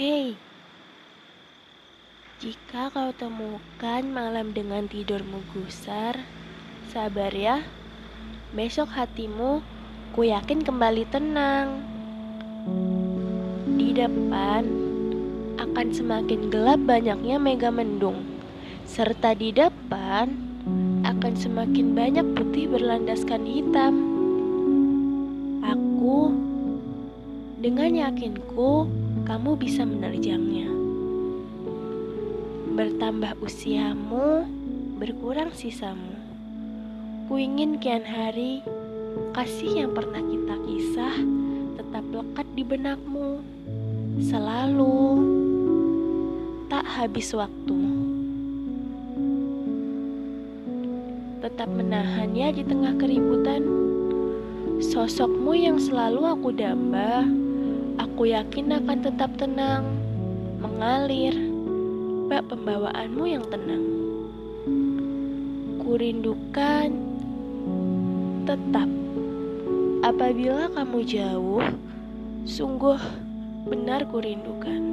Hei, jika kau temukan malam dengan tidurmu gusar, sabar ya. Besok hatimu ku yakin kembali tenang. Di depan akan semakin gelap banyaknya mega mendung, serta di depan akan semakin banyak putih berlandaskan hitam. Aku dengan yakinku kamu bisa menerjangnya. Bertambah usiamu, berkurang sisamu. Ku ingin kian hari kasih yang pernah kita kisah tetap lekat di benakmu. Selalu tak habis waktu. Tetap menahannya di tengah keributan. Sosokmu yang selalu aku damba, aku yakin akan tetap tenang, mengalir, bak pembawaanmu yang tenang. Kurindukan tetap apabila kamu jauh, sungguh benar kurindukan.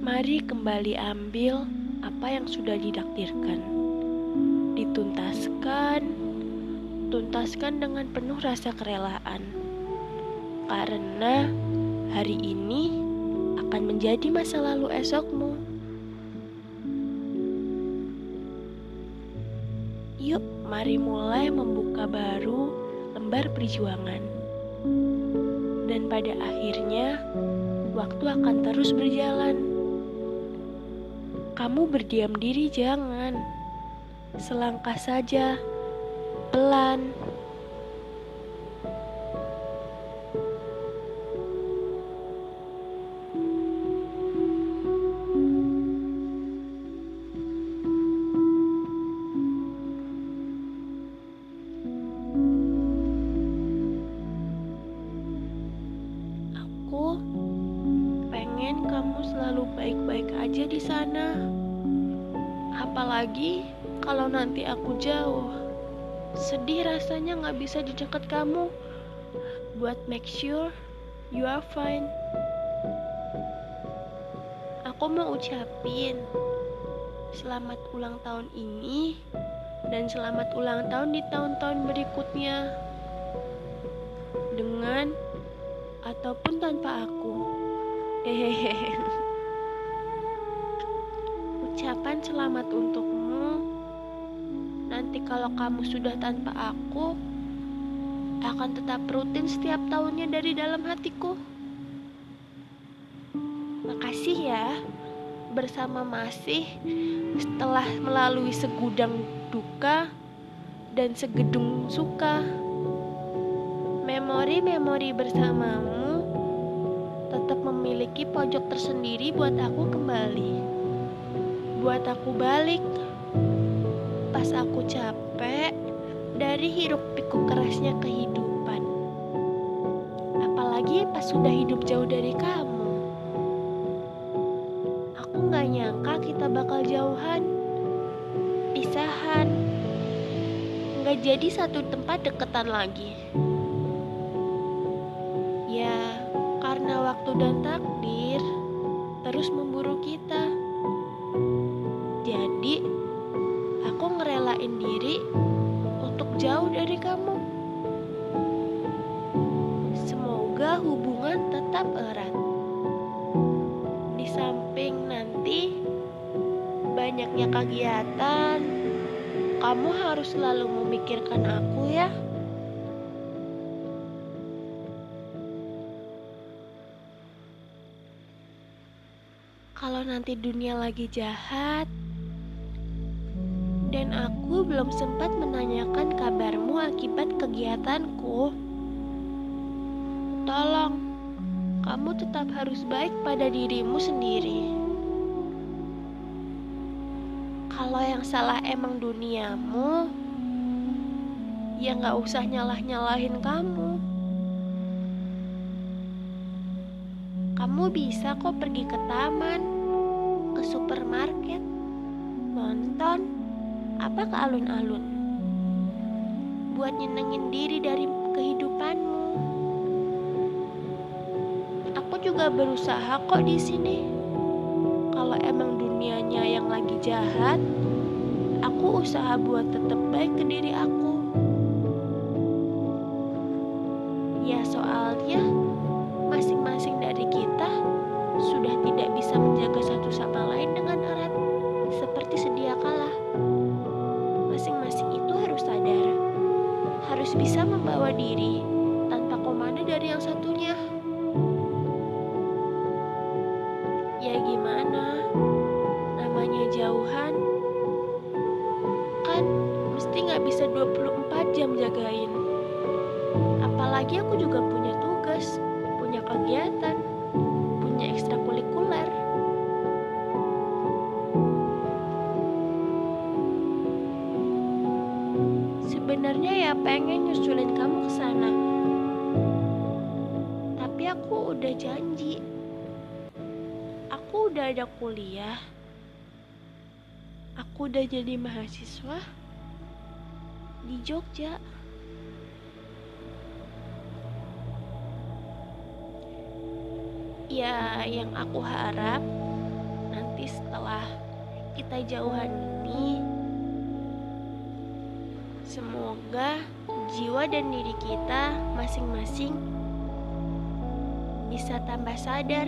Mari kembali ambil apa yang sudah didaktirkan. Dituntaskan, tuntaskan dengan penuh rasa kerelaan. Karena hari ini akan menjadi masa lalu esokmu. Yuk, mari mulai membuka baru lembar perjuangan. Dan pada akhirnya, waktu akan terus berjalan. Kamu berdiam diri, jangan selangkah saja, pelan. Aja di sana. Apalagi kalau nanti aku jauh. Sedih rasanya nggak bisa di dekat kamu. Buat make sure you are fine. Aku mau ucapin selamat ulang tahun ini dan selamat ulang tahun di tahun-tahun berikutnya. Dengan ataupun tanpa aku. Hehehe. Ucapan selamat untukmu. Nanti kalau kamu sudah tanpa aku, akan tetap rutin setiap tahunnya dari dalam hatiku. Makasih ya, bersama masih setelah melalui segudang duka dan segedung suka. Memori-memori bersamamu tetap memiliki pojok tersendiri buat aku kembali. Buat aku balik. Pas aku capek dari hiruk pikuk kerasnya kehidupan. Apalagi pas sudah hidup jauh dari kamu. Aku gak nyangka kita bakal jauhan. Pisahan. Gak jadi satu tempat deketan lagi. Ya, karena waktu dan takdir terus memburu kita. Jadi, aku ngerelain diri untuk jauh dari kamu. Semoga hubungan tetap erat. Di samping nanti banyaknya kegiatan, kamu harus selalu memikirkan aku ya. Kalau nanti dunia lagi jahat dan aku belum sempat menanyakan kabarmu akibat kegiatanku, tolong kamu tetap harus baik pada dirimu sendiri. Kalau yang salah emang duniamu, ya nggak usah nyalah-nyalahin kamu. Kamu bisa kok pergi ke taman, ke supermarket, nonton, apa ke alun-alun. Buat nyenengin diri dari kehidupanmu. Aku juga berusaha kok di sini. Kalau emang dunianya yang lagi jahat, aku usaha buat tetap baik ke diri aku. Ya soalnya masing-masing dari kita sudah tidak bisa menjaga satu sama lain dengan harus bisa membawa diri tanpa komando dari yang satunya. Ya gimana? Namanya jauhan. Kan mesti nggak bisa 24 jam jagain. Apalagi aku juga punya tugas, punya kegiatan, Sebenarnya ya pengen nyusulin kamu ke sana. Tapi aku udah janji. Aku udah ada kuliah. Aku udah jadi mahasiswa di Jogja. Ya, yang aku harap nanti setelah kita jauhan ini, semoga jiwa dan diri kita masing-masing bisa tambah sadar,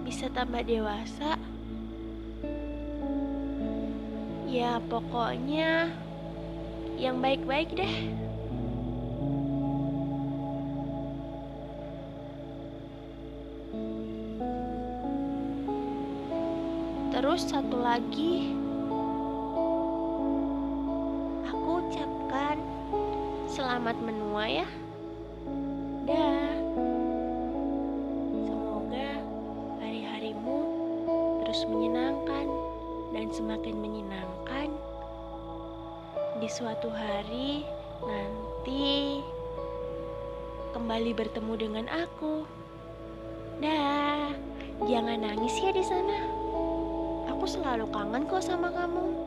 bisa tambah dewasa. Ya, pokoknya yang baik-baik deh. Terus satu lagi, selamat menua ya. Dah. Semoga hari-harimu terus menyenangkan dan semakin menyenangkan. Di suatu hari nanti kembali bertemu dengan aku. Dah. Jangan nangis ya di sana. Aku selalu kangen kok sama kamu.